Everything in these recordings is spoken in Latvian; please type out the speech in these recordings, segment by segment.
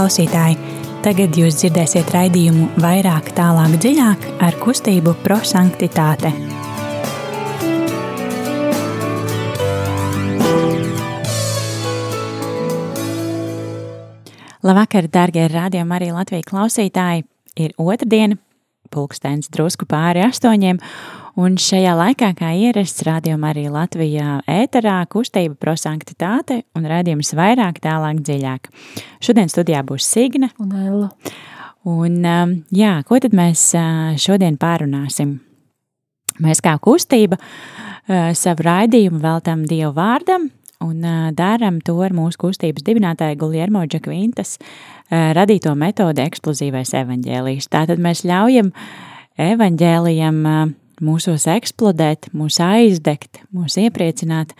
klausītāji! Tagad jūs dzirdēsiet raidījumu vairāk, tālāk, dziļāk ar kustību prosanktitāte. Labvakar, darbie rādījumi, arī Latvijas klausītāji! Ir otrdiena, pulkstenis drusku pāri astoņiem, Un šajā laikā, kā ierasts, rādījumā arī Latvijā ēterā kustība prosanktitāte un rādījums vairāk, tālāk, dziļāk. Šodien studijā būs Signe un Ella. Un, um, jā, ko tad mēs uh, šodien pārunāsim? Mēs kā kustība uh, savu raidījumu veltam Dievu vārdam un uh, darām to ar mūsu kustības dibinātāju Guljermo Džakvintas radīto metodi eksplozīvais evaņģēlijs. Tātad mēs ļaujam evaņģēlijam mūsos eksplodēt, mūs aizdegt, mūs iepriecināt.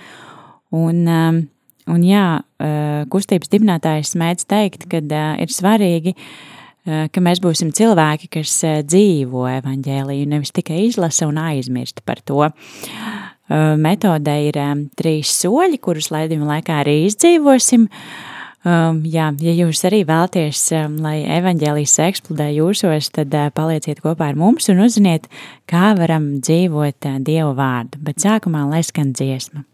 Un, um, un jā, uh, kustības dibinātājs mēdz teikt, ka uh, ir svarīgi, uh, ka mēs būsim cilvēki, kas dzīvo evaņģēliju, nevis tikai izlasa un aizmirst par to. Metode ir um, trīs soļi, kurus laidījuma laikā arī izdzīvosim. Uh, Um, jā, ja jūs arī vēlaties, um, lai evaņģēlijas eksplodē jūsos, tad uh, palieciet kopā ar mums un uzziniet, kā varam dzīvot uh, Dievu vārdu. Bet sākumā lai skan dziesma.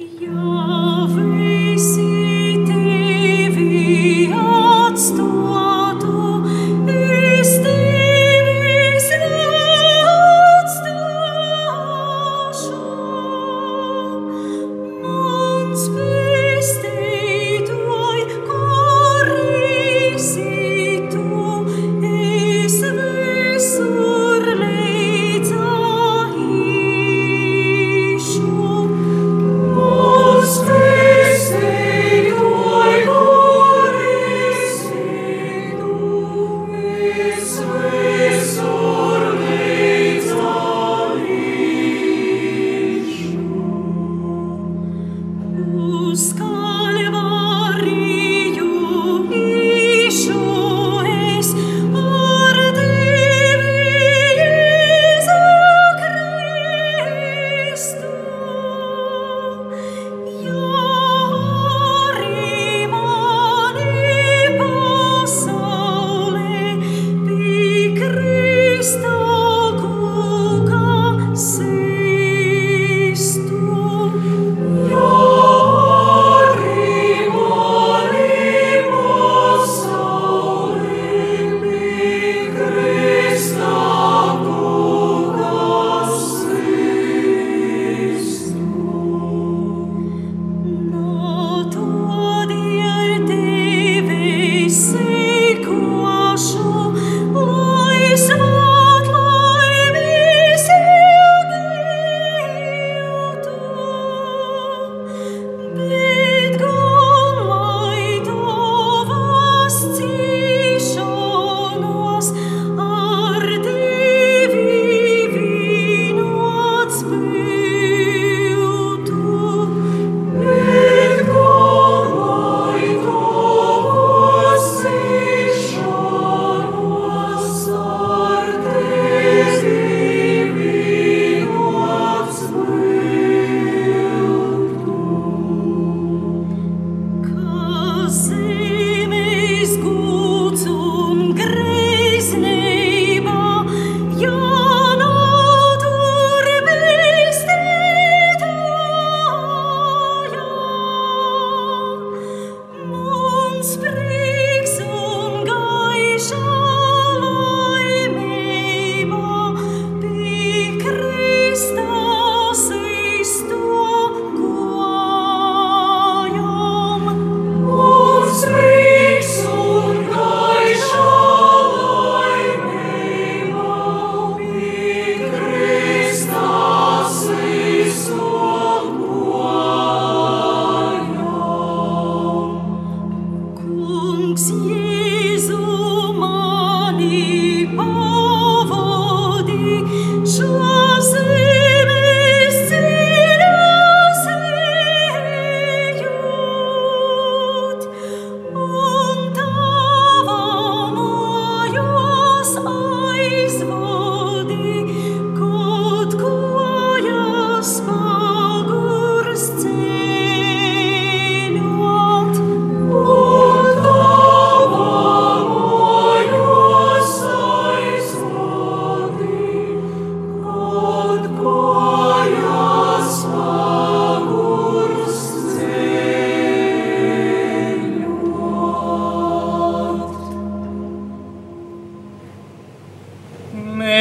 Jā, visi tevi atstāj.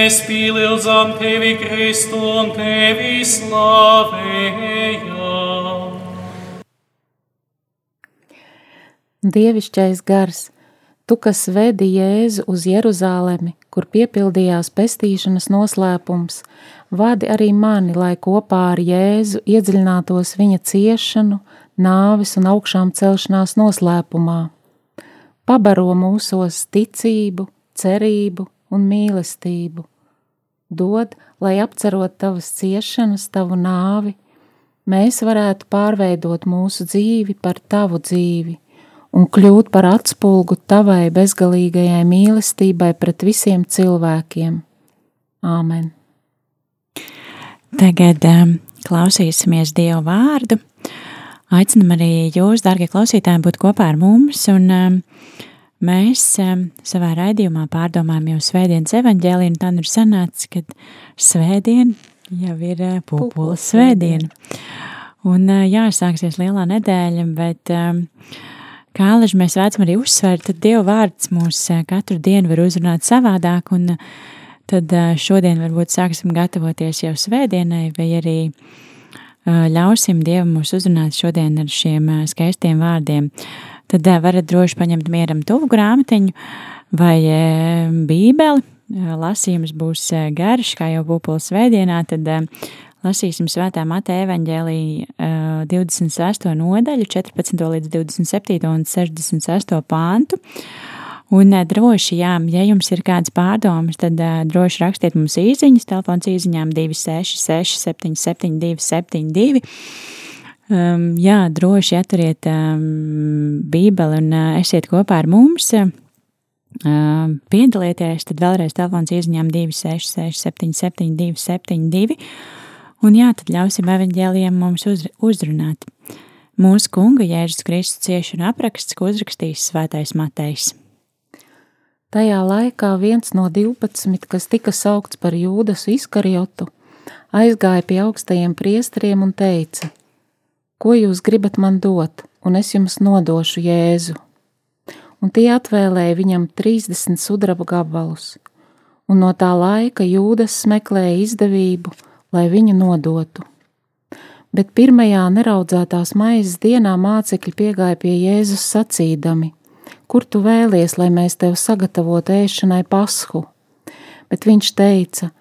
Mēs pielūdzam tevi, Kristu, un tevi slavējam. Dievišķais gars, tu, kas vedi Jēzu uz Jeruzālemi, kur piepildījās pestīšanas noslēpums, vadi arī mani, lai kopā ar Jēzu iedziļinātos viņa ciešanu, nāvis un augšām celšanās noslēpumā. Pabaro mūsos ticību, cerību un mīlestību. Dod, lai apcerot tavas ciešanas, tavu nāvi, mēs varētu pārveidot mūsu dzīvi par tavu dzīvi un kļūt par atspulgu tavai bezgalīgajai mīlestībai pret visiem cilvēkiem. Āmen! Tagad um, klausīsimies Dievu vārdu. Aicinam arī jūs, darbie klausītāji, būt kopā ar mums. Un, um, mēs savā raidījumā pārdomājam jau Svētdienas evaņģēliju, un tā ir sanācis, ka Svētdiena jau ir uh, pupulas svētdiena. Un uh, jā, sāksies lielā nedēļa, bet kā Aleži mēs vēcam arī uzsvērt, tad Dieva vārds mūs uh, katru dienu var uzrunāt savādāk, un tad šodien varbūt sāksim gatavoties jau Svētdienai, vai arī ļausim Dievam mūs uzrunāt šodien ar šiem skaistiem vārdiem. Tad varat droši paņemt mieram tuvu grāmatiņu vai bībeli, lasījums būs garš, kā jau Būpols svētdienā, tad lasīsim svētā Mateja evaņģēlī 28 nodaļu, 14 līdz 27 un 66 pāntu. Un droši, jā, ja jums ir kādas pārdomas, tad uh, droši rakstiet mums īsiņas, telefons īsiņām 266, 772, 72. Um, jā, droši atturiet um, Bībeli un uh, esiet kopā ar mums. Uh, piedalieties, tad vēlreiz telefons izņem 266, 772, 72. Un jā, tad ļausim evaņģēliem mums uz, uzrunāt. Mūsu kunga Jēzus Kristus ciešanu apraksts, ko uzrakstījis Svētais Matejs. Tajā laikā viens no divpadsmit, kas tika saukts par Jūdas izkarjotu, aizgāja pie augstajiem priesteriem un teica: Ko jūs gribat man dot, un es jums nodošu Jēzu? Un tie atvēlēja viņam 30 sudraba gabalus, un no tā laika Jūdas meklēja izdevību, lai viņu nodotu. Bet pirmajā neraudzētās maizes dienā mācekļi piegāja pie Jēzus sacīdami: kur tu vēlies, lai mēs tev sagatavotu ēšanai pashu? Bet viņš teica,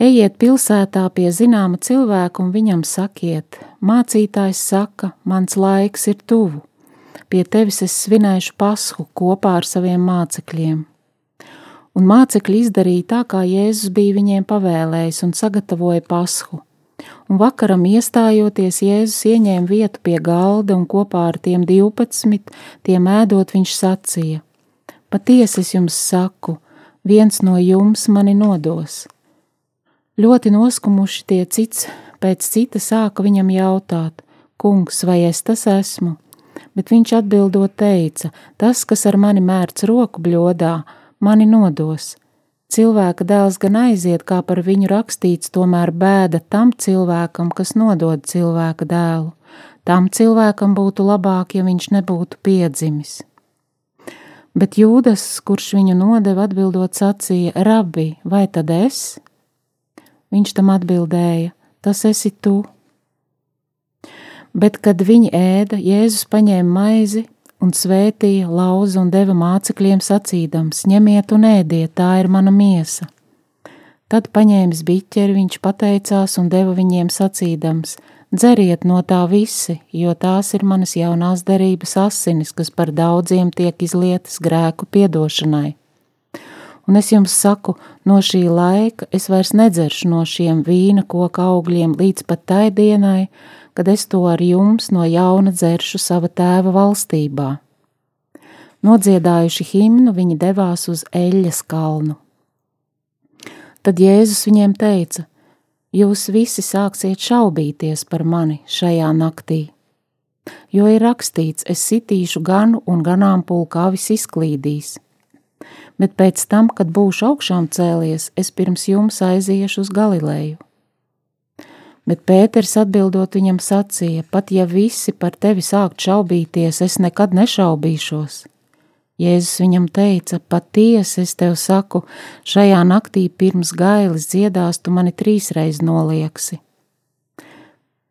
ejiet pilsētā pie zināma cilvēka un viņam sakiet, mācītājs saka, mans laiks ir tuvu, pie tevis es svinēšu pashu kopā ar saviem mācekļiem. Un mācekļi izdarīja tā, kā Jēzus bija viņiem pavēlējis un sagatavoja pashu un vakaram iestājoties Jēzus ieņēma vietu pie galda un kopā ar tiem divpadsmit, tiem ēdot viņš sacīja: Patiesi es jums saku, viens no jums mani nodos. Ļoti noskumuši tie cits pēc cita sāka viņam jautāt: Kungs, vai es tas esmu? Bet viņš atbildot teica: Tas, kas ar mani mērts roku bļodā, mani nodos Cilvēka dēls gan aiziet, kā par viņu rakstīts, tomēr bēda tam cilvēkam, kas nodod cilvēka dēlu. Tam cilvēkam būtu labāk, ja viņš nebūtu piedzimis. Bet Jūdas, kurš viņu nodeva, atbildot, sacīja: Rabbi, vai tad es? Viņš tam atbildēja: Tas esi tu. Bet, kad viņi ēda, Jēzus paņēma maizi, un svētīja, lauza un deva mācekļiem sacīdams: Ņemiet un ēdiet, tā ir mana miesa. Tad paņēmis biķeri, viņš pateicās un deva viņiem sacīdams: Dzeriet no tā visi, jo tās ir manas jaunās derības asinis, kas par daudziem tiek izlietas grēku piedošanai. Un es jums saku, no šī laika es vairs nedzeršu no šiem vīna koka augļiem līdz pat tai dienai, kad es to ar jums no jauna dzeršu sava tēva valstībā. Nodziedājuši himnu, viņi devās uz eļļas kalnu. Tad Jēzus viņiem teica: Jūs visi sāksiet šaubīties par mani šajā naktī, jo ir rakstīts: Es sitīšu ganu un ganāmpulku avis izklīdīs. Bet pēc tam, kad būšu augšām cēlies, es pirms jums aiziešu uz Galileju. Bet Pēters atbildot viņam sacīja: Pat ja visi par tevi sākt šaubīties, es nekad nešaubīšos. Jēzus viņam teica: Patiesi es tev saku, šajā naktī pirms gailis dziedās, tu mani trīsreiz nolieksi.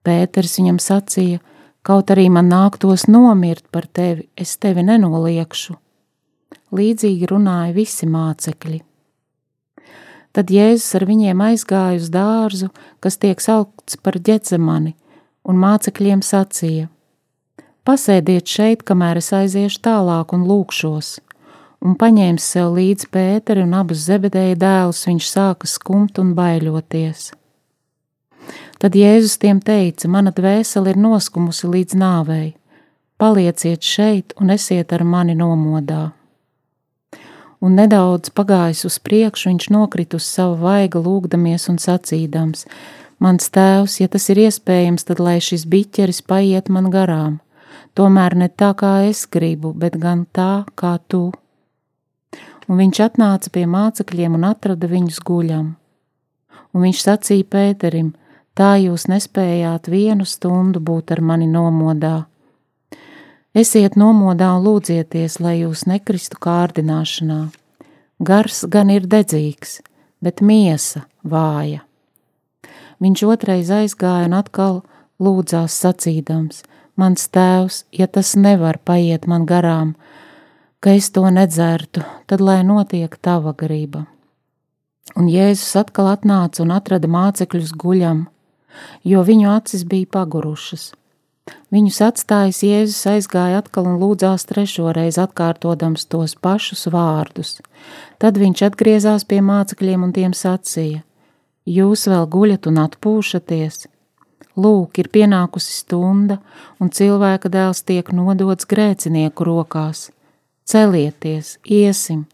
Pēters viņam sacīja: Kaut arī man nāktos nomirt par tevi, es tevi nenoliekšu. Līdzīgi runāja visi mācekļi. Tad Jēzus ar viņiem aizgāja uz dārzu, kas tiek saukts par ģecemani, un mācekļiem sacīja: Pasēdiet šeit, kamēr es aiziešu tālāk un lūkšos. Un paņēmis sev līdzi Pēteri un abus zebedēja dēlus, viņš sāka skumt un baiļoties. Tad Jēzus tiem teica: Mana dvēsele ir noskumusi līdz nāvei. Palieciet šeit un esiet ar mani nomodā un nedaudz pagājis uz priekšu, viņš nokrita uz savu vaigu, lūgdamies un sacīdams: Mans tēvs, ja tas ir iespējams, tad lai šis biķeris paiet man garām, tomēr ne tā, kā es gribu, bet gan tā, kā tu. Un viņš atnāca pie mācekļiem un atrada viņus guļam. Un viņš sacīja Pēterim: Tā jūs nespējāt vienu stundu būt ar mani nomodā Esiet nomodā un lūdzieties, lai jūs nekristu kārdināšanā. Gars gan ir dedzīgs, bet miesa vāja. Viņš otrais aizgāja un atkal lūdzās sacīdams: Mans tēvs, ja tas nevar paiet man garām, ka es to nedzertu, tad lai notiek tava grība. Un Jēzus atkal atnāca un atrada mācekļus guļam, jo viņu acis bija pagurušas Viņus atstājis Jēzus aizgāja atkal un lūdzās trešo reizi atkārtodams tos pašus vārdus. Tad viņš atgriezās pie mācekļiem un tiem sacīja: Jūs vēl guļat un atpūšaties? Lūk, ir pienākusi stunda, un cilvēka dēls tiek nodots grēcinieku rokās. Celieties, iesim!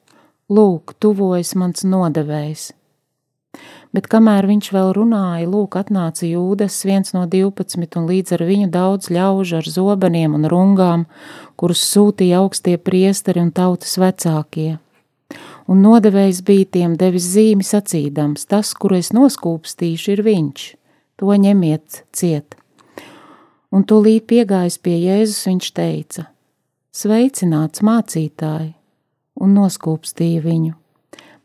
Lūk, tuvojas mans nodevējs! Bet kamēr viņš vēl runāja, lūk, atnāca Jūdas, viens no divpadsmit, un līdz ar viņu daudz ļaužu ar zobeniem un rungām, kurus sūtīja augstie priesteri un tautas vecākie. Un nodevējs bija tiem devis zīmi sacīdams, tas, kuru es noskūpstīšu, ir viņš, to ņemiet ciet. Un tūlīt piegājis pie Jēzus, viņš teica: Sveicināts mācītāji, un noskūpstīja viņu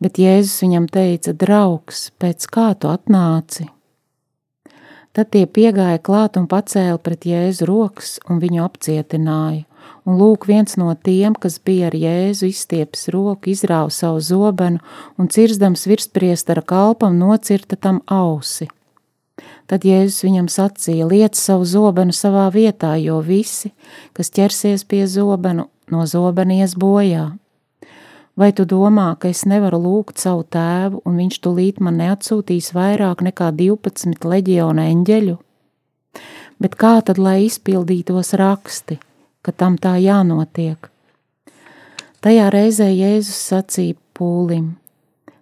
bet Jēzus viņam teica: Draugs, pēc kā tu atnāci? Tad tie piegāja klāt un pacēla pret Jēzu rokas un viņu apcietināja. Un lūk, viens no tiem, kas bija ar Jēzu izstiepis roku, izrāva savu zobenu un cirzdams virspriestara kalpam nocirta tam ausi. Tad Jēzus viņam sacīja: Liec savu zobenu savā vietā, jo visi, kas ķersies pie zobenu, no zobena ies bojā. Vai tu domā, ka es nevaru lūgt savu tēvu, un viņš tūlīt man neatsūtīs vairāk nekā 12 leģiona eņģeļu? Bet kā tad, lai izpildītos raksti, ka tam tā jānotiek? Tajā reizē Jēzus sacīja pūlim: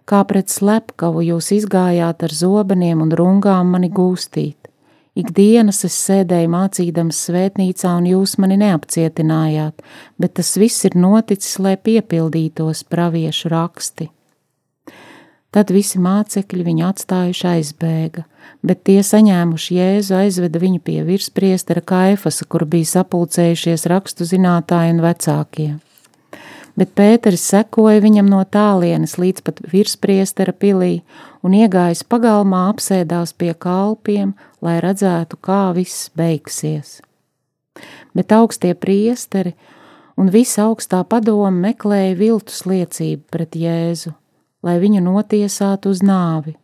Kā pret slepkavu jūs izgājāt ar zobeniem un rungām mani gūstīt? Ikdienas es sēdēju mācīdams svētnīcā, un jūs mani neapcietinājāt, bet tas viss ir noticis, lai piepildītos praviešu raksti. Tad visi mācekļi viņu atstājuši aizbēga, bet tie saņēmuši Jēzu aizveda viņu pie virspriestera Kaifasa, kur bija sapulcējušies rakstu zinātāji un vecākie bet Pēters sekoja viņam no tālienes līdz pat virspriestera pilī un iegājis pagalmā apsēdās pie kalpiem, lai redzētu, kā viss beigsies. Bet augstie priesteri un visa augstā padoma meklēja viltus liecību pret Jēzu, lai viņu notiesātu uz nāvi,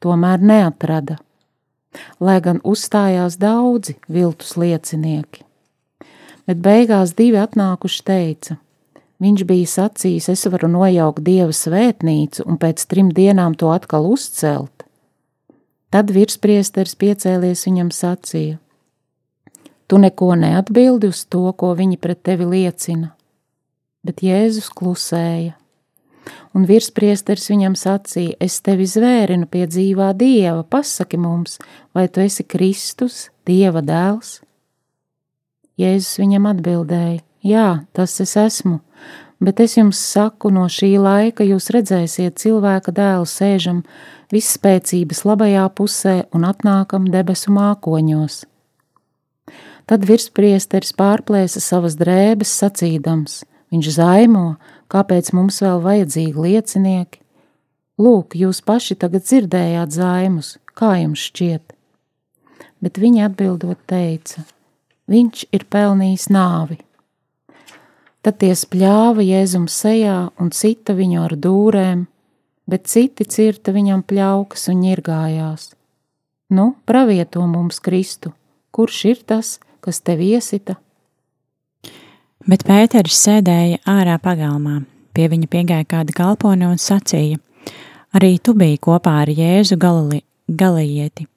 tomēr neatrada, lai gan uzstājās daudzi viltus liecinieki. Bet beigās divi atnākuši teica – Viņš bija sacījis, es varu nojaukt dieva svētnīcu un pēc trim dienām to atkal uzcelt. Tad virspriesteris piecēlies viņam sacīja: Tu neko neatbildi uz to, ko viņi pret tevi liecina. Bet Jēzus klusēja. Un virspriesteris viņam sacīja: Es tevi zvērinu pie dzīvā dieva, pasaki mums, vai tu esi Kristus, dieva dēls? Jēzus viņam atbildēja: Jā, tas es esmu bet es jums saku, no šī laika jūs redzēsiet cilvēka dēlu sēžam visspēcības labajā pusē un atnākam debesu mākoņos. Tad virspriesteris pārplēsa savas drēbes sacīdams: viņš zaimo, kāpēc mums vēl vajadzīgi liecinieki? Lūk, jūs paši tagad dzirdējāt zaimus, kā jums šķiet? Bet viņi atbildot teica, viņš ir pelnījis nāvi. Tad tie spļāva Jēzum sejā un cita viņu ar dūrēm, bet citi cirta viņam pļaukas un ņirgājās. Nu, pravieto mums Kristu, kurš ir tas, kas te viesita? Bet Pēters sēdēja ārā pagalmā, pie viņa piegāja kāda kalpone un sacīja: Arī tu biji kopā ar Jēzu Galili, Galijieti,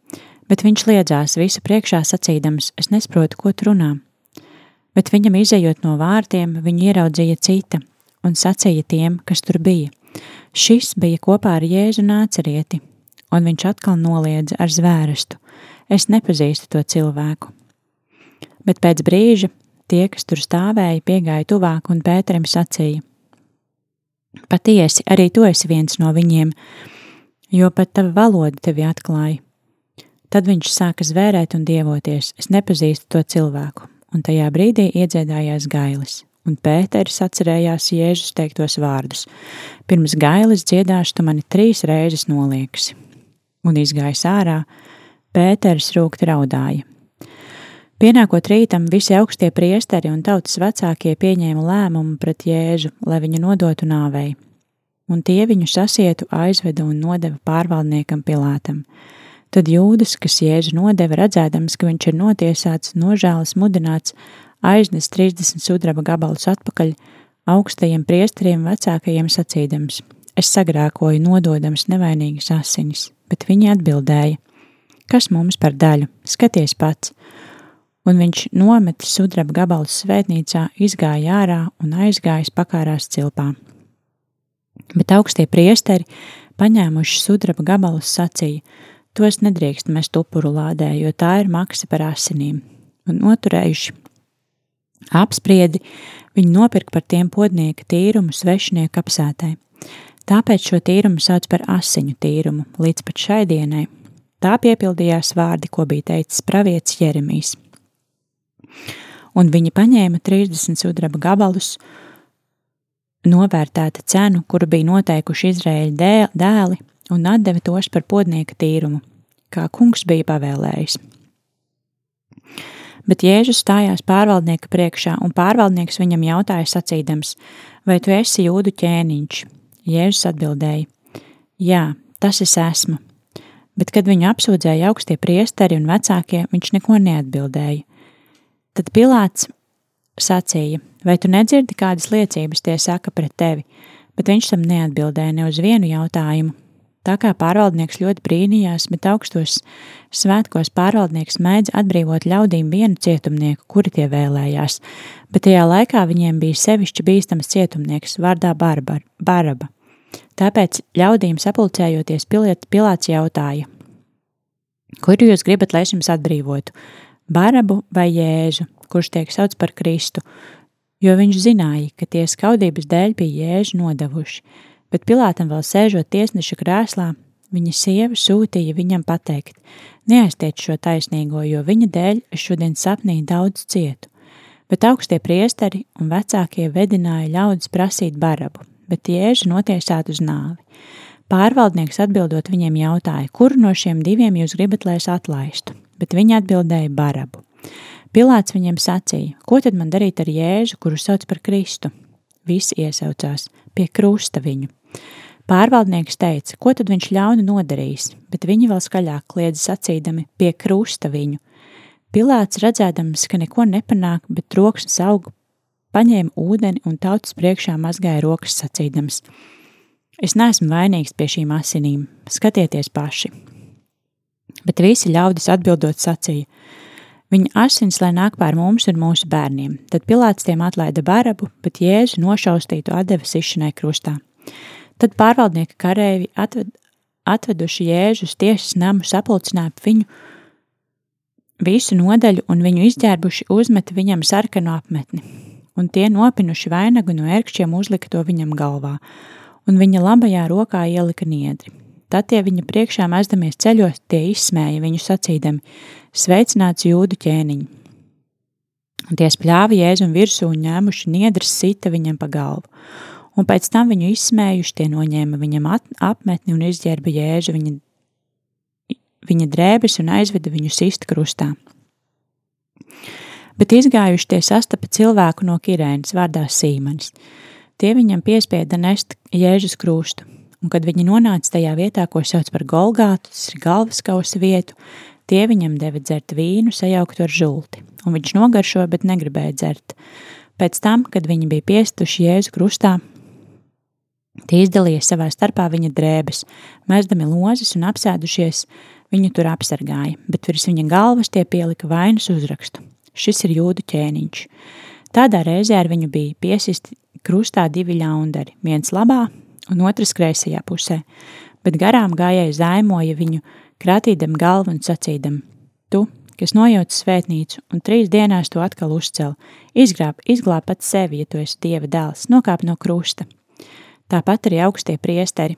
bet viņš liedzās visu priekšā sacīdams: Es nesaprotu, ko tu runā. Bet viņam izējot no vārtiem, viņu ieraudzīja cita un sacīja tiem, kas tur bija: Šis bija kopā ar Jēzu nācerieti, un viņš atkal noliedza ar zvērestu: Es nepazīstu to cilvēku. Bet pēc brīža tie, kas tur stāvēja, piegāja tuvāk un Pēterim sacīja: Patiesi, arī tu esi viens no viņiem, jo pat tava valoda tevi atklāja. Tad viņš sāka zvērēt un dievoties: Es nepazīstu to cilvēku, un tajā brīdī iedziedājās gailis un Pēteris atcerējās Jēzus teiktos vārdus: Pirms gailis dziedāšu, tu mani trīs reizes nolieksi. Un izgājis ārā, Pēteris rūkti raudāja. Pienākot rītam, visi augstie priesteri un tautas vecākie pieņēma lēmumu pret Jēzu, lai viņu nodotu nāvei, un tie viņu sasietu, aizveda un nodeva pārvaldniekam Pilātam. Tad jūdas, kas Jēzu nodeva, redzēdams, ka viņš ir notiesāts, nožēlas mudināts, aiznes 30 sudraba gabalus atpakaļ augstajiem priesteriem vecākajiem sacīdams: Es sagrākoju nododams nevainīgas asinis, bet viņi atbildēja: Kas mums par daļu? Skaties pats! Un viņš nometa sudraba gabalus svētnīcā, izgāja ārā un aizgājis pakārās cilpā. Bet augstie priesteri, paņēmuši sudraba gabalus, sacīja: Tos nedrīkst mest upuru lādē, jo tā ir maksa par asinīm, un noturējuši Apspriedi viņi nopirka par tiem podnieka tīrumu svešinieku apsētai. Tāpēc šo tīrumu sauc par asiņu tīrumu līdz pat šai dienai. Tā piepildījās vārdi, ko bija teicis pravietis Jeremijs. Un viņi paņēma 30 sudraba gabalus, novērtēta cenu, kuru bija noteikuši Izraēļa dēli, un atdeva tos par podnieka tīrumu, kā kungs bija pavēlējis bet Jēzus stājās pārvaldnieka priekšā, un pārvaldnieks viņam jautāja sacīdams, vai tu esi jūdu ķēniņš? Jēzus atbildēja, jā, tas es esmu. Bet, kad viņu apsūdzēja augstie priesteri un vecākie, viņš neko neatbildēja. Tad Pilārs sacīja, vai tu nedzirdi, kādas liecības tie saka pret tevi, bet viņš tam neatbildēja ne uz vienu jautājumu, Tā kā pārvaldnieks ļoti brīnījās, bet augstos svētkos pārvaldnieks mēdz atbrīvot ļaudīm vienu cietumnieku, kuri tie vēlējās, bet tajā laikā viņiem bija sevišķi bīstams cietumnieks vārdā Barbar, Baraba. Tāpēc ļaudīm sapulcējoties piliet, Pilāts jautāja, kuru jūs gribat, lai es jums atbrīvotu, Barabu vai Jēzu, kurš tiek sauc par Kristu, jo viņš zināja, ka tie skaudības dēļ bija Jēžu nodevuši – bet Pilātam vēl sēžot tiesneša krēslā, viņa sieva sūtīja viņam pateikt: Neaiztiec šo taisnīgo, jo viņa dēļ es šodien sapnī daudz cietu. Bet augstie priesteri un vecākie vedināja ļaudis prasīt barabu, bet Jēžu notiesāt uz nāvi. Pārvaldnieks atbildot viņiem jautāja, kuru no šiem diviem jūs gribat, lai es atlaistu, bet viņi atbildēja barabu. Pilāts viņiem sacīja, ko tad man darīt ar Jēzu, kuru sauc par Kristu? Visi iesaucās pie krusta viņu. Pārvaldnieks teica, ko tad viņš ļauni nodarīs, bet viņi vēl skaļāk kliedza sacīdami pie krusta viņu. Pilāts redzēdams, ka neko nepanāk, bet troksnis aug, paņēma ūdeni un tautas priekšā mazgāja rokas sacīdams. Es neesmu vainīgs pie šīm asinīm, skatieties paši. Bet visi ļaudis atbildot sacīja, viņa asins, lai nāk pār mums un mūsu bērniem. Tad Pilāts tiem atlaida barabu, bet Jēzu nošaustītu atdeva sišanai krustā. Tad pārvaldnieka kareivi atved, atveduši jēžu uz tiesas namu, sapulcināja viņu visu nodaļu un viņu izģērbuši uzmeta viņam sarkanu apmetni. Un tie nopinuši vainagu no ērkšķiem uzlika to viņam galvā, un viņa labajā rokā ielika niedri. Tad tie viņa priekšā mezdamies ceļos, tie izsmēja viņu sacīdami: Sveicināts jūdu ķēniņ! Un tie spļāva jēzum virsū un ņēmuši niedras sita viņam pa galvu. Un pēc tam viņu izsmējuši, tie noņēma viņam apmetni un izģērba jēzu viņa, viņa drēbes un aizveda viņu sist krustā. Bet izgājuši tie sastapa cilvēku no Kirēnas vārdā Sīmanis. Tie viņam piespieda nest jēžas krustu, un kad viņi nonāca tajā vietā, ko sauc par Golgātu, tas ir galvaskausa vietu, tie viņam deva dzert vīnu sajauktu ar žulti, un viņš nogaršoja, bet negribēja dzert. Pēc tam, kad viņi bija piestuši Jēzu krustā, tie izdalīja savā starpā viņa drēbes, mēsdami lozes un apsēdušies, viņu tur apsargāja, bet virs viņa galvas tie pielika vainas uzrakstu. Šis ir jūdu ķēniņš. Tādā reizē ar viņu bija piesisti krustā divi ļaundari, viens labā un otrs kreisajā pusē, bet garām gājēji zaimoja viņu, krātīdam galvu un sacīdam: Tu, kas nojauc svētnīcu un trīs dienās to atkal uzcel, izglāb, izglāb pats sevi, ja tu esi dieva dēls, nokāp no krusta. Tāpat arī augstie priesteri.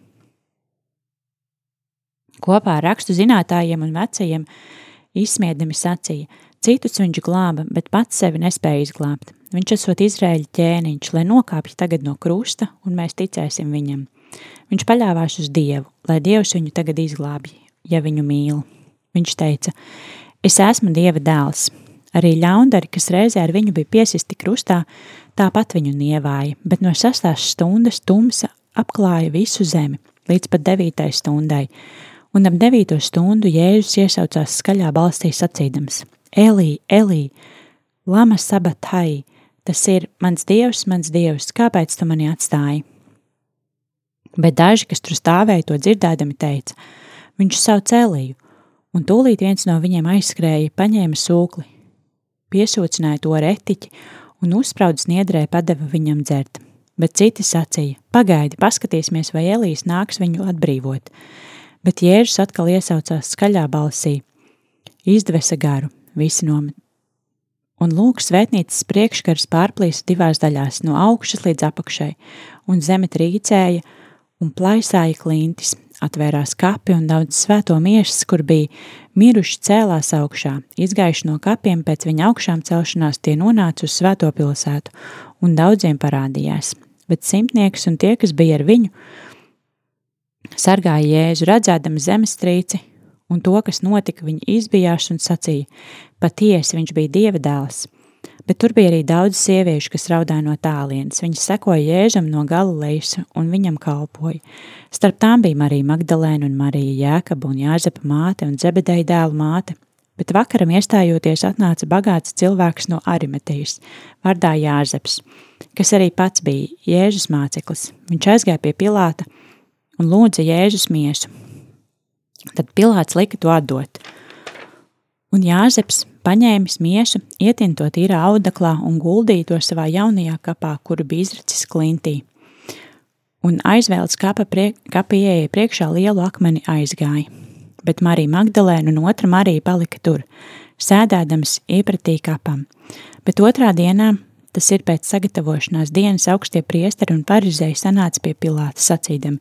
Kopā ar rakstu zinātājiem un vecajiem izsmiedami sacīja, citus viņš glāba, bet pats sevi nespēja izglābt. Viņš esot Izraēļa ķēniņš, lai nokāpj tagad no krusta, un mēs ticēsim viņam. Viņš paļāvās uz Dievu, lai Dievs viņu tagad izglābj, ja viņu mīl. Viņš teica, es esmu Dieva dēls. Arī ļaundari, kas reizē ar viņu bija piesisti krustā, tāpat viņu nievāja, bet no sastās stundas tumsa apklāja visu zemi, līdz pat devītai stundai, un ap devīto stundu Jēzus iesaucās skaļā balstī sacīdams: Elī, Elī, lama sabatai, Tas ir mans dievs, mans dievs, kāpēc tu mani atstāji? Bet daži, kas tur stāvēja, to dzirdēdami, teica: Viņš sauc Eliju, un tūlīt viens no viņiem aizskrēja, paņēma sūkli, piesūcināja to retiķi un uzspraudis niedrē padeva viņam dzert. Bet citi sacīja: Pagaidi, paskatīsimies, vai Elijas nāks viņu atbrīvot. Bet Jēzus atkal iesaucās skaļā balsī: Izdvesa garu, visi nomet un lūk, svētnīcas priekškars pārplīsa divās daļās, no augšas līdz apakšai, un zeme trīcēja un plaisāja klintis, atvērās kapi un daudz svēto miesas, kur bija miruši cēlās augšā, izgājuši no kapiem pēc viņa augšām celšanās tie nonāca uz svēto pilsētu, un daudziem parādījās, bet simtnieks un tie, kas bija ar viņu, sargāja Jēzu redzēdami zemestrīci un to, kas notika, viņi izbijās un sacīja, patiesi viņš bija dieva dēls. Bet tur bija arī daudz sieviešu, kas raudāja no tālienes. Viņas sekoja Jēzum no Galilejas un viņam kalpoja. Starp tām bija Marija Magdalēna un Marija Jēkaba un Jāzepa māte un Zebedeja dēla māte. Bet vakaram iestājoties atnāca bagāts cilvēks no Arimetijas, vārdā Jāzeps, kas arī pats bija Jēzus māceklis. Viņš aizgāja pie Pilāta un lūdza Jēzus miesu, Tad Pilārs lika to atdot. Un Jāzeps paņēmis miesu, ietin to tīrā audeklā un guldīja to savā jaunajā kapā, kuru bija izracis klintī. Un aizvēlts kapa, priek, kapa ieeja priekšā lielu akmeni aizgāja. Bet Marija Magdalēna un otra Marija palika tur, sēdēdams iepratī kapam. Bet otrā dienā, tas ir pēc sagatavošanās dienas, augstie priesteri un parizēji sanāca pie Pilāta sacīdami: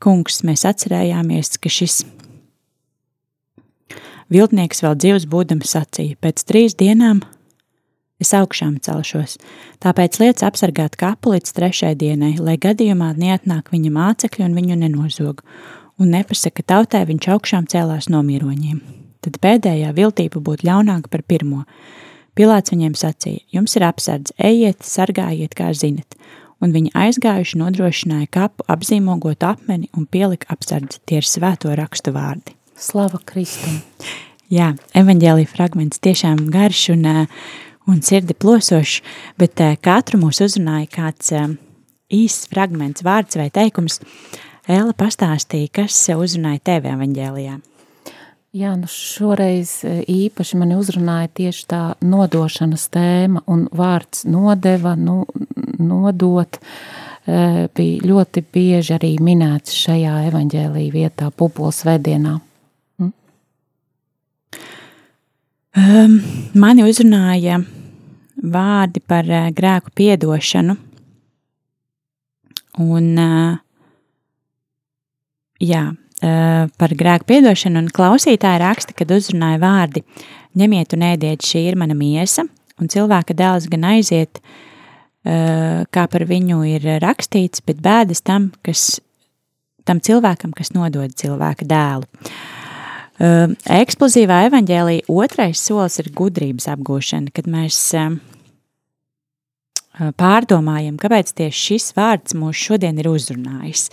Kungs, mēs atcerējāmies, ka šis Viltnieks vēl dzīvs būdams sacīja: Pēc trīs dienām es augšām celšos, tāpēc liec apsargāt kapu līdz trešajai dienai, lai gadījumā neatnāk viņa mācekļi un viņu nenozog, un nepasaka tautai viņš augšām cēlās no miroņiem. Tad pēdējā viltība būtu ļaunāka par pirmo. Pilāts viņiem sacīja: Jums ir apsardz, ejiet, sargājiet, kā zinat, un viņi aizgājuši nodrošināja kapu, apzīmogot apmeni un pielika apsardzi. Tie ir svēto rakstu vārdi. Slava Kristum! Jā, evaņģēlija fragments tiešām garš un, un sirdi plosošs, bet katru mūs uzrunāja kāds īsts fragments, vārds vai teikums. Ēla pastāstīja, kas uzrunāja tevi evaņģēlijā. Jā, nu šoreiz īpaši mani uzrunāja tieši tā nodošanas tēma un vārds nodeva, nu, nodot, bija ļoti bieži arī minēts šajā evaņģēlī vietā, pupols vēdienā. Um, mani uzrunāja vārdi par uh, grēku piedošanu. Un, uh, jā, uh, par grēku piedošanu, un klausītāji raksta, kad uzrunāja vārdi: ņemiet un ēdiet, šī ir mana miesa, un cilvēka dēls gan aiziet, kā par viņu ir rakstīts, bet bēdas tam, kas, tam cilvēkam, kas nodod cilvēka dēlu. Eksplozīvā evaņģēlī otrais solis ir gudrības apgūšana, kad mēs pārdomājam, kāpēc tieši šis vārds mūs šodien ir uzrunājis.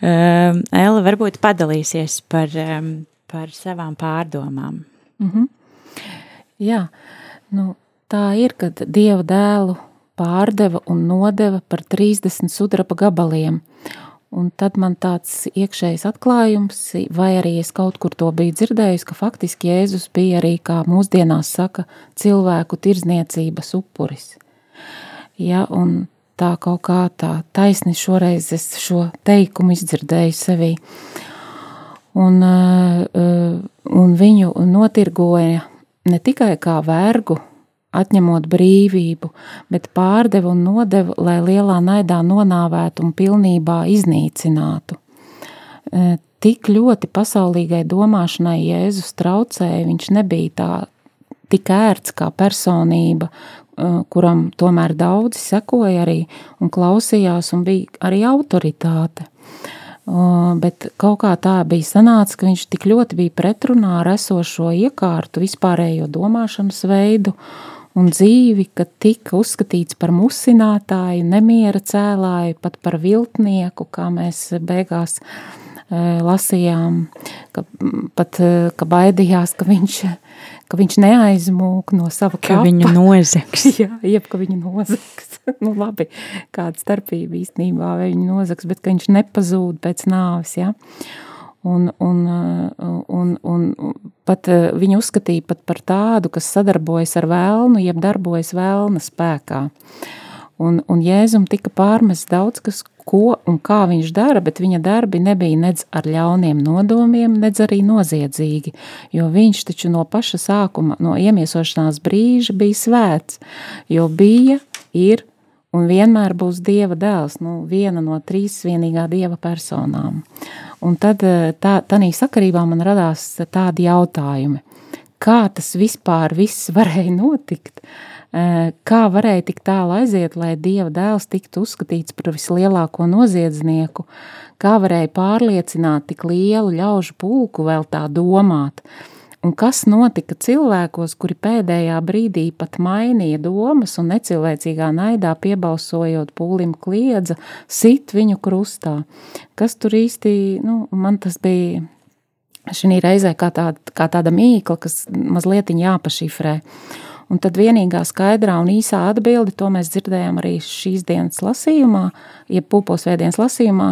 Ella varbūt padalīsies par, par savām pārdomām. Mm -hmm. Jā, nu, tā ir, kad Dieva dēlu pārdeva un nodeva par 30 sudraba gabaliem. Un tad man tāds iekšējs atklājums, vai arī es kaut kur to biju dzirdējis, ka faktiski Jēzus bija arī, kā mūsdienās saka, cilvēku tirzniecības upuris. Ja, un tā kaut kā tā taisni šoreiz es šo teikumu izdzirdēju sevī. Un, un viņu notirgoja ne tikai kā vergu, atņemot brīvību, bet pārdeva un nodeva, lai lielā naidā nonāvētu un pilnībā iznīcinātu. E, tik ļoti pasaulīgai domāšanai Jēzus traucēja, viņš nebija tā tik ērts kā personība, e, kuram tomēr daudzi sekoja arī un klausījās un bija arī autoritāte. Bet kaut kā tā bija sanāca, ka viņš tik ļoti bija pretrunā ar esošo iekārtu, vispārējo domāšanas veidu un dzīvi, ka tika uzskatīts par musinātāju, nemiera cēlāju, pat par viltnieku, kā mēs beigās lasījām, ka pat ka baidījās, ka viņš, ka viņš neaizmūk no sava ka kapa. viņu nozags. Jā, jeb, ka viņu nozags. nu labi, kāda starpība īstenībā, vai viņu nozags, bet ka viņš nepazūd pēc nāves, jā. Ja? Un, un, un, un pat viņu uzskatīja pat par tādu, kas sadarbojas ar vēlnu, jeb darbojas vēlna spēkā. Un, un Jēzum tika pārmests daudz kas, ko un kā viņš dara, bet viņa darbi nebija nedz ar ļauniem nodomiem, nedz arī noziedzīgi, jo viņš taču no paša sākuma, no iemiesošanās brīža bija svēts, jo bija, ir un vienmēr būs Dieva dēls, nu, viena no trīs vienīgā Dieva personām. Un tad eh, tā, tādā sakarībā man radās tādi jautājumi. Kā tas vispār viss varēja notikt? Eh, kā varēja tik tālu aiziet, lai Dieva dēls tiktu uzskatīts par vislielāko noziedznieku? Kā varēja pārliecināt tik lielu ļaužu pulku vēl tā domāt? Un kas notika cilvēkos, kuri pēdējā brīdī pat mainīja domas un necilvēcīgā naidā piebalsojot pūlim kliedza, sit viņu krustā? Kas tur īsti, nu, man tas bija šī reizē kā tāda, kā tāda mīkla, kas mazliet jāpašifrē. Un tad vienīgā skaidrā un īsā atbilde, to mēs dzirdējām arī šīs dienas lasījumā, jeb pūposvētdienas lasījumā,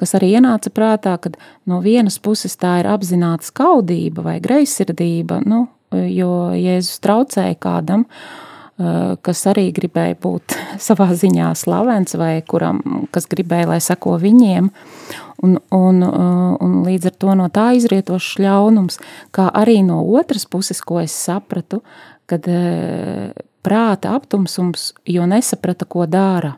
kas arī ienāca prātā, kad no vienas puses tā ir apzināta skaudība vai greizsirdība, nu, jo Jēzus traucēja kādam, eh, kas arī gribēja būt savā ziņā slavens vai kuram, kas gribēja, lai seko viņiem, un, un, eh, un līdz ar to no tā izrietošs ļaunums, kā arī no otras puses, ko es sapratu, kad e, prāta aptumsums, jo nesaprata, ko dara.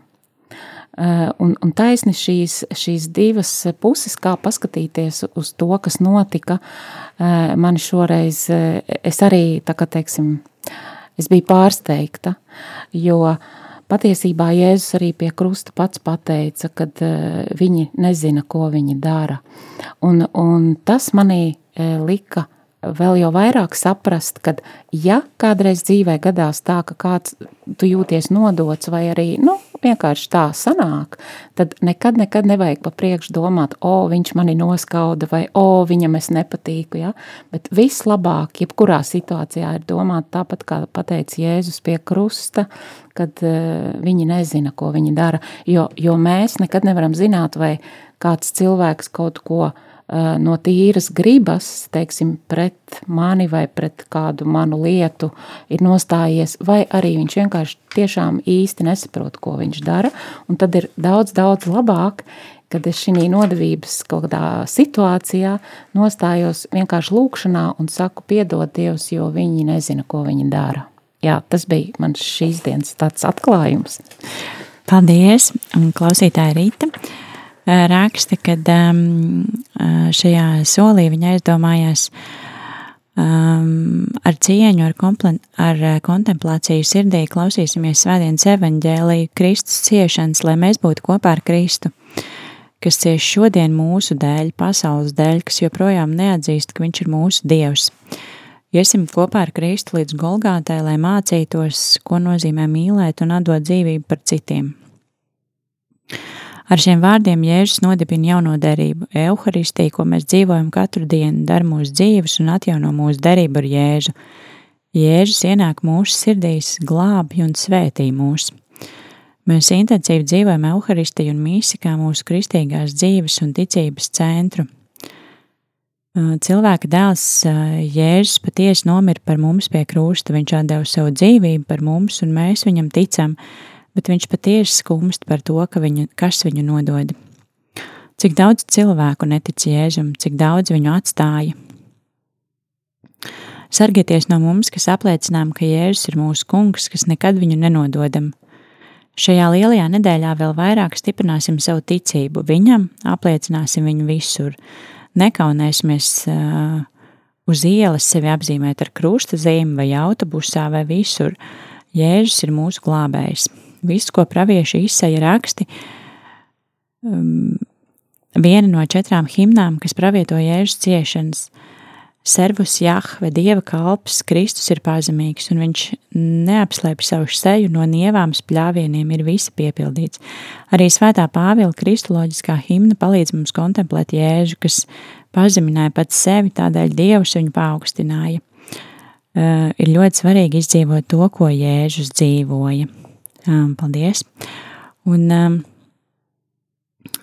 E, un, un taisni šīs, šīs divas puses, kā paskatīties uz to, kas notika, e, man šoreiz, es arī, tā kā teiksim, es biju pārsteigta, jo patiesībā Jēzus arī pie krusta pats pateica, kad viņi nezina, ko viņi dara. Un, un tas manī lika vēl jau vairāk saprast, ka, ja kādreiz dzīvē gadās tā, ka kāds tu jūties nodots vai arī, nu, vienkārši tā sanāk, tad nekad, nekad nevajag pa priekšu domāt, o, viņš mani noskauda vai o, viņam es nepatīku, ja? bet vislabāk, jebkurā situācijā ir domāt tāpat, kā pateica Jēzus pie krusta, kad uh, viņi nezina, ko viņi dara, jo, jo mēs nekad nevaram zināt, vai kāds cilvēks kaut ko uh, no tīras gribas, teiksim, pret mani vai pret kādu manu lietu ir nostājies, vai arī viņš vienkārši tiešām īsti nesaprot, ko viņš dara, un tad ir daudz, daudz labāk, kad es šī nodevības kaut kādā situācijā nostājos vienkārši lūkšanā un saku piedod Dievs, jo viņi nezina, ko viņi dara. Jā, tas bija mans šīs dienas tāds atklājums. Paldies, un klausītāja Rīta. Uh, raksta, ka um, šajā solī viņa aizdomājās Um, ar cieņu, ar, komplen, ar uh, kontemplāciju sirdī klausīsimies svētdienas evaņģēliju Kristus ciešanas, lai mēs būtu kopā ar Kristu, kas cieš šodien mūsu dēļ, pasaules dēļ, kas joprojām neatzīst, ka viņš ir mūsu Dievs. Iesim kopā ar Kristu līdz Golgātai, lai mācītos, ko nozīmē mīlēt un atdot dzīvību par citiem. Ar šiem vārdiem Jēzus nodibina jauno derību, evaharistiju, ko mēs dzīvojam katru dienu, dara mūsu dzīves un atjauno mūsu derību ar Jēzu. Jēzus ienāk mūsu sirdīs, glābj un svētī mūs. Mēs intensīvi dzīvojam evaharistiju un mīsi kā mūsu kristīgās dzīves un ticības centru. Cilvēka dēls Jēzus patiesi nomira par mums pie krusta, viņš atdeva savu dzīvību par mums, un mēs viņam ticam, bet viņš patiesi skumst par to, ka viņu, kas viņu nodod. Cik daudz cilvēku netic Jēzum, cik daudz viņu atstāja. Sargieties no mums, kas apliecinām, ka Jēzus ir mūsu kungs, kas nekad viņu nenododam. Šajā lielajā nedēļā vēl vairāk stiprināsim savu ticību viņam, apliecināsim viņu visur. Nekaunēsimies uh, uz ielas sevi apzīmēt ar krusta zīmi vai autobusā vai visur. Jēzus ir mūsu glābējs visu, ko pravieši izsaja raksti, um, viena no četrām himnām, kas pravieto jēžas ciešanas. Servus Jahve, Dieva kalps, Kristus ir pazemīgs, un viņš neapslēpj savu seju no nievām spļāvieniem, ir visi piepildīts. Arī svētā Pāvila kristoloģiskā himna palīdz mums kontemplēt Jēžu, kas pazemināja pats sevi, tādēļ Dievs viņu paaugstināja. Uh, ir ļoti svarīgi izdzīvot to, ko Jēzus dzīvoja. Um, paldies! Un um,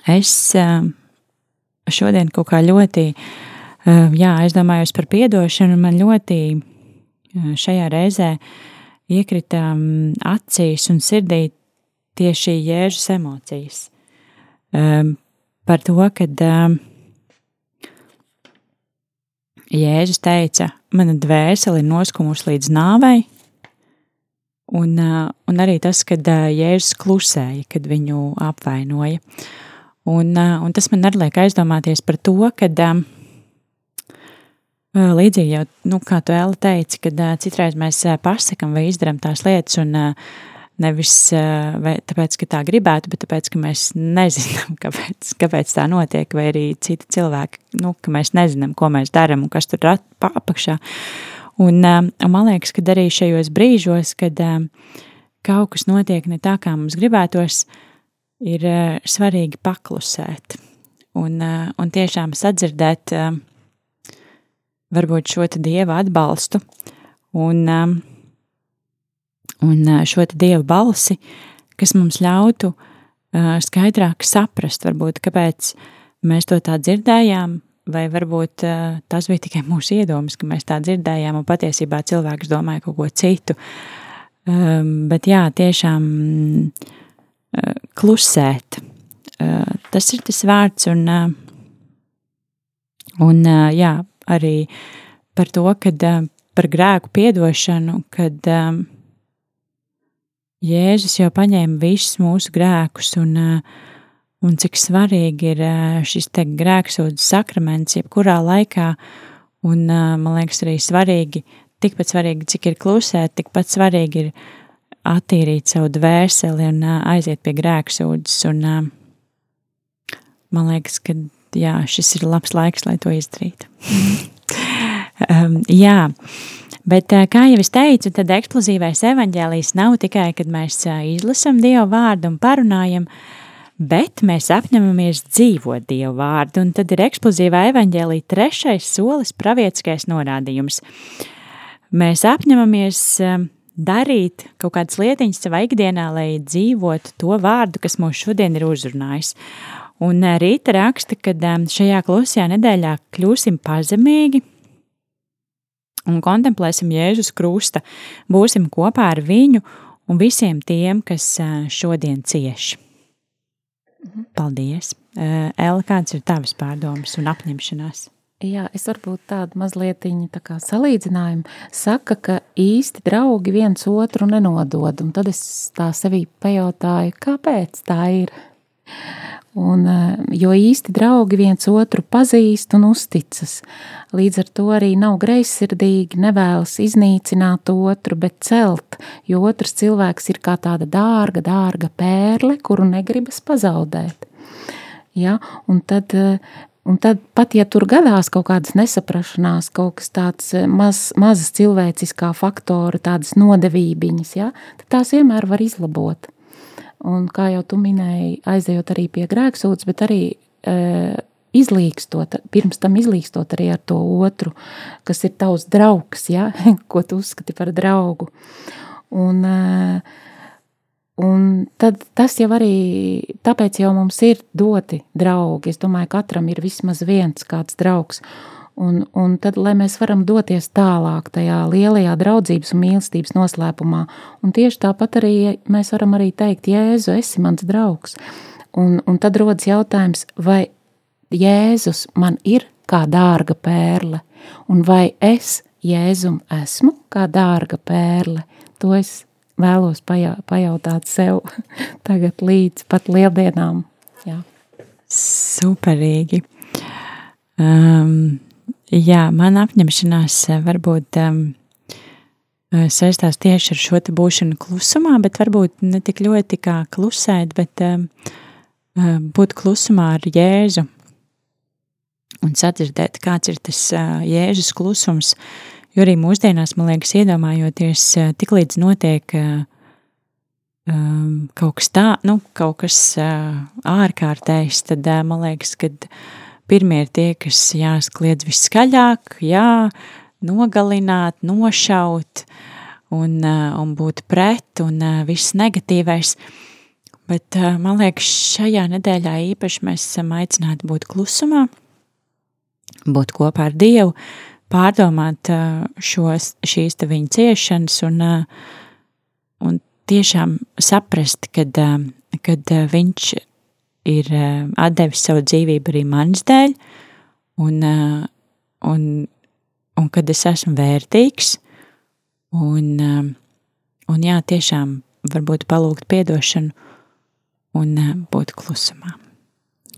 es um, šodien kaut kā ļoti, uh, jā, aizdomājos par piedošanu, un man ļoti uh, šajā reizē iekrita um, acīs un sirdī tieši jēžas emocijas. Um, par to, kad um, Jēzus teica, mana dvēsele ir noskumusi līdz nāvei, Un, un arī tas, kad Jēzus klusēja, kad viņu apvainoja. Un, un tas man arī liek aizdomāties par to, ka līdzīgi jau, nu, kā tu Ēla teici, kad citreiz mēs pasakam vai izdarām tās lietas, un nevis tāpēc, ka tā gribētu, bet tāpēc, ka mēs nezinām, kāpēc, kāpēc tā notiek, vai arī citi cilvēki, nu, ka mēs nezinām, ko mēs darām un kas tur apakšā. Um, un man liekas, ka arī šajos brīžos, kad um, kaut kas notiek ne tā, kā mums gribētos, ir uh, svarīgi paklusēt. Un, un tiešām sadzirdēt varbūt šo dieva atbalstu un, un šo dieva balsi, kas mums ļautu skaidrāk saprast, varbūt, kāpēc mēs to tā dzirdējām, vai varbūt uh, tas bija tikai mūsu iedomas, ka mēs tā dzirdējām, un patiesībā cilvēks domāja kaut ko citu. Um, bet jā, tiešām uh, klusēt. Uh, tas ir tas vārds, un, uh, un uh, jā, arī par to, kad uh, par grēku piedošanu, kad um, Jēzus jau paņēma visus mūsu grēkus un uh, un cik svarīgi ir šis te grēksūdzes sakraments jebkurā laikā, un man liekas arī svarīgi, tikpat svarīgi, cik ir klusēt, tikpat svarīgi ir attīrīt savu dvēseli un aiziet pie grēksūdzes, un man liekas, ka jā, šis ir labs laiks, lai to izdarītu. um, jā, Bet, kā jau es teicu, tad eksplozīvais evaņģēlijs nav tikai, kad mēs izlasam Dievu vārdu un parunājam, uh, bet mēs apņemamies dzīvot Dievu vārdu, un tad ir eksplozīvā evaņģēlī trešais solis pravietiskais norādījums. Mēs apņemamies um, darīt kaut kādas lietiņas savā ikdienā, lai dzīvotu to vārdu, kas mūs šodien ir uzrunājis. Un uh, rīta raksta, ka um, šajā klusajā nedēļā kļūsim pazemīgi, un kontemplēsim Jēzus krusta, būsim kopā ar viņu un visiem tiem, kas uh, šodien cieši. Mhm. Paldies! Ella, kādas ir tavas pārdomas un apņemšanās? Jā, es varbūt tādu mazliet tā salīdzinājumu saka, ka īsti draugi viens otru nenodod, un tad es tā sevī pajautāju, kāpēc tā ir? Un, jo īsti draugi viens otru pazīst un uzticas. Līdz ar to arī nav greizsirdīgi, nevēlas iznīcināt otru, bet celt, jo otrs cilvēks ir kā tāda dārga, dārga pērle, kuru negribas pazaudēt. Ja? Un tad Un tad, pat ja tur gadās kaut kādas nesaprašanās, kaut kas tāds maz, mazas cilvēciskā faktora, tādas nodevībiņas, ja, tad tās vienmēr var izlabot. Un, kā jau tu minēji, aizejot arī pie grēksūdzes, bet arī e, izlīkstot, pirms tam izlīkstot arī ar to otru, kas ir tavs draugs, ja? ko tu uzskati par draugu. Un, e, un tad tas jau arī, tāpēc jau mums ir doti draugi. Es domāju, katram ir vismaz viens kāds draugs. Un, un tad, lai mēs varam doties tālāk tajā lielajā draudzības un mīlestības noslēpumā, un tieši tāpat arī mēs varam arī teikt, Jēzu, esi mans draugs. Un, un tad rodas jautājums, vai Jēzus man ir kā dārga pērle, un vai es Jēzum esmu kā dārga pērle, to es vēlos pajā, pajautāt sev tagad līdz pat lieldienām. Jā. Superīgi. Um, Jā, man apņemšanās eh, varbūt um, saistās tieši ar šo te būšanu klusumā, bet varbūt ne tik ļoti kā klusēt, bet um, būt klusumā ar Jēzu un sadzirdēt, kāds ir tas uh, Jēzus klusums, jo arī mūsdienās, man liekas, iedomājoties, uh, tik līdz notiek uh, um, kaut kas tā, nu, kaut kas uh, ārkārtējs, tad uh, man liekas, kad uh, Pirmie ir tie, kas jāskliedz viskaļāk, jā, nogalināt, nošaut un, uh, un būt pret un uh, viss negatīvais. Bet uh, man liekas, šajā nedēļā īpaši mēs esam aicināti būt klusumā, būt kopā ar Dievu, pārdomāt šos, šīs te viņa ciešanas un, un tiešām saprast, kad, kad viņš ir uh, devis savu dzīvību arī manis dēļ, un, uh, un, un kad es esmu vērtīgs, un, uh, un jā, tiešām varbūt palūgt piedošanu un būt klusumā.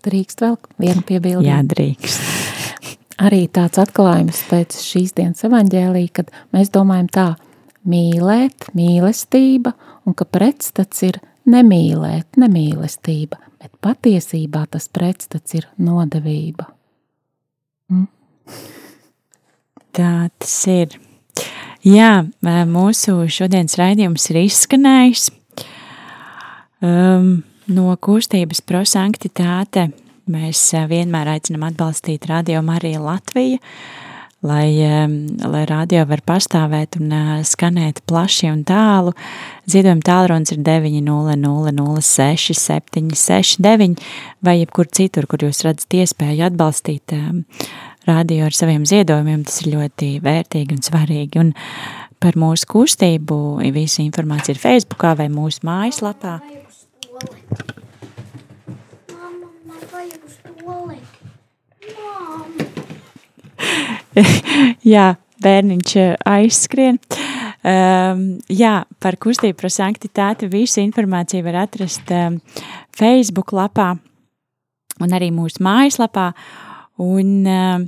Drīkst vēl vienu piebildi? Jā, drīkst. Arī tāds atklājums pēc šīs dienas evaņģēlī, kad mēs domājam tā, mīlēt, mīlestība, un ka pretstats ir nemīlēt, nemīlestība, bet patiesībā tas pretstats ir nodevība. Mm? Tā tas ir. Jā, mūsu šodienas raidījums ir izskanējis. Um, no kustības prosanktitāte mēs vienmēr aicinām atbalstīt Radio Mariju Latviju. Lai, lai radio var pastāvēt un skanēt plaši un tālu. Ziedojuma tālrunis ir 900-06-769 vai jebkur citur, kur jūs redzat iespēju atbalstīt radio ar saviem ziedojumiem. Tas ir ļoti vērtīgi un svarīgi. Un par mūsu kustību visa informācija ir Facebookā vai mūsu mājaslapā. Mama, man vajag uz toleti. Mama. jā, bērniņš eh, aizskrien. Um, jā, par kustību par sanktitāti visu informāciju var atrast um, Facebook lapā un arī mūsu mājaslapā. Un um,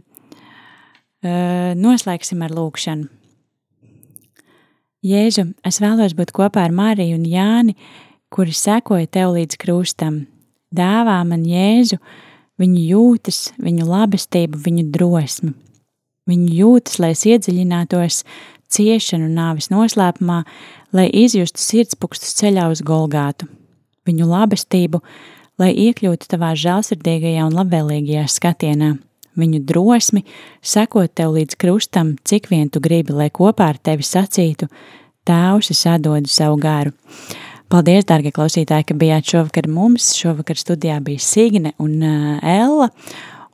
uh, noslēgsim ar lūkšanu. Jēzu, es vēlos būt kopā ar Mariju un Jāni, kuri sekoja tev līdz krustam. Dāvā man Jēzu, viņu jūtas, viņu labestību, viņu drosmi. Viņu jūtas, lai iedziļinātos ciešanu nāvis noslēpumā, lai izjustu sirdspūkstus ceļā uz Golgātu. Viņu labestību, lai iekļūtu tavā žēlsirdīgajā un labvēlīgajā skatienā. Viņu drosmi, sekot tev līdz krustam, cik vien tu gribi, lai kopā ar tevi sacītu, Tēvs, es atdodu savu garu. Paldies, dārgie klausītāji, ka bijāt šovakar mums. Šovakar studijā bija Signe un uh, Ella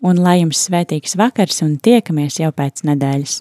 un lai jums svētīgs vakars un tiekamies jau pēc nedēļas.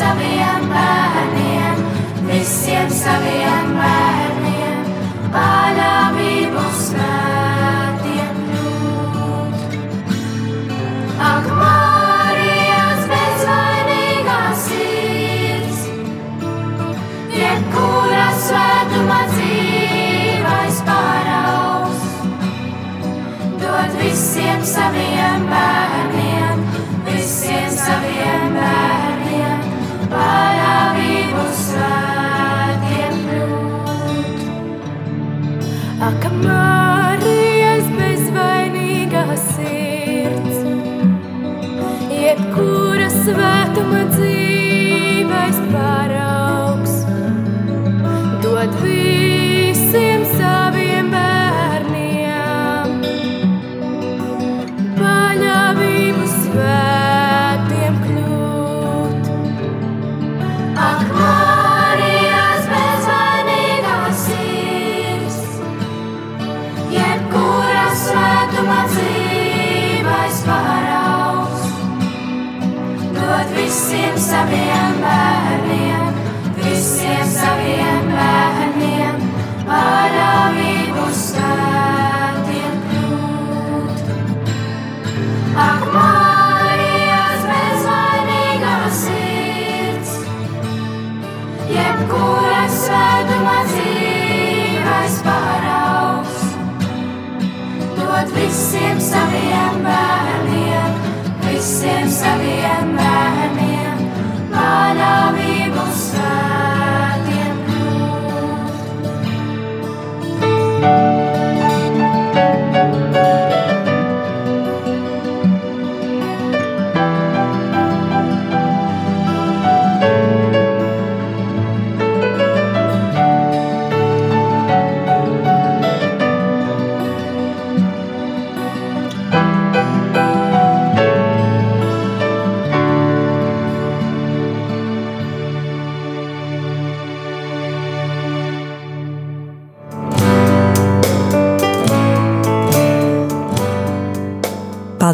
saviem bērniem, visiem saviem bērniem.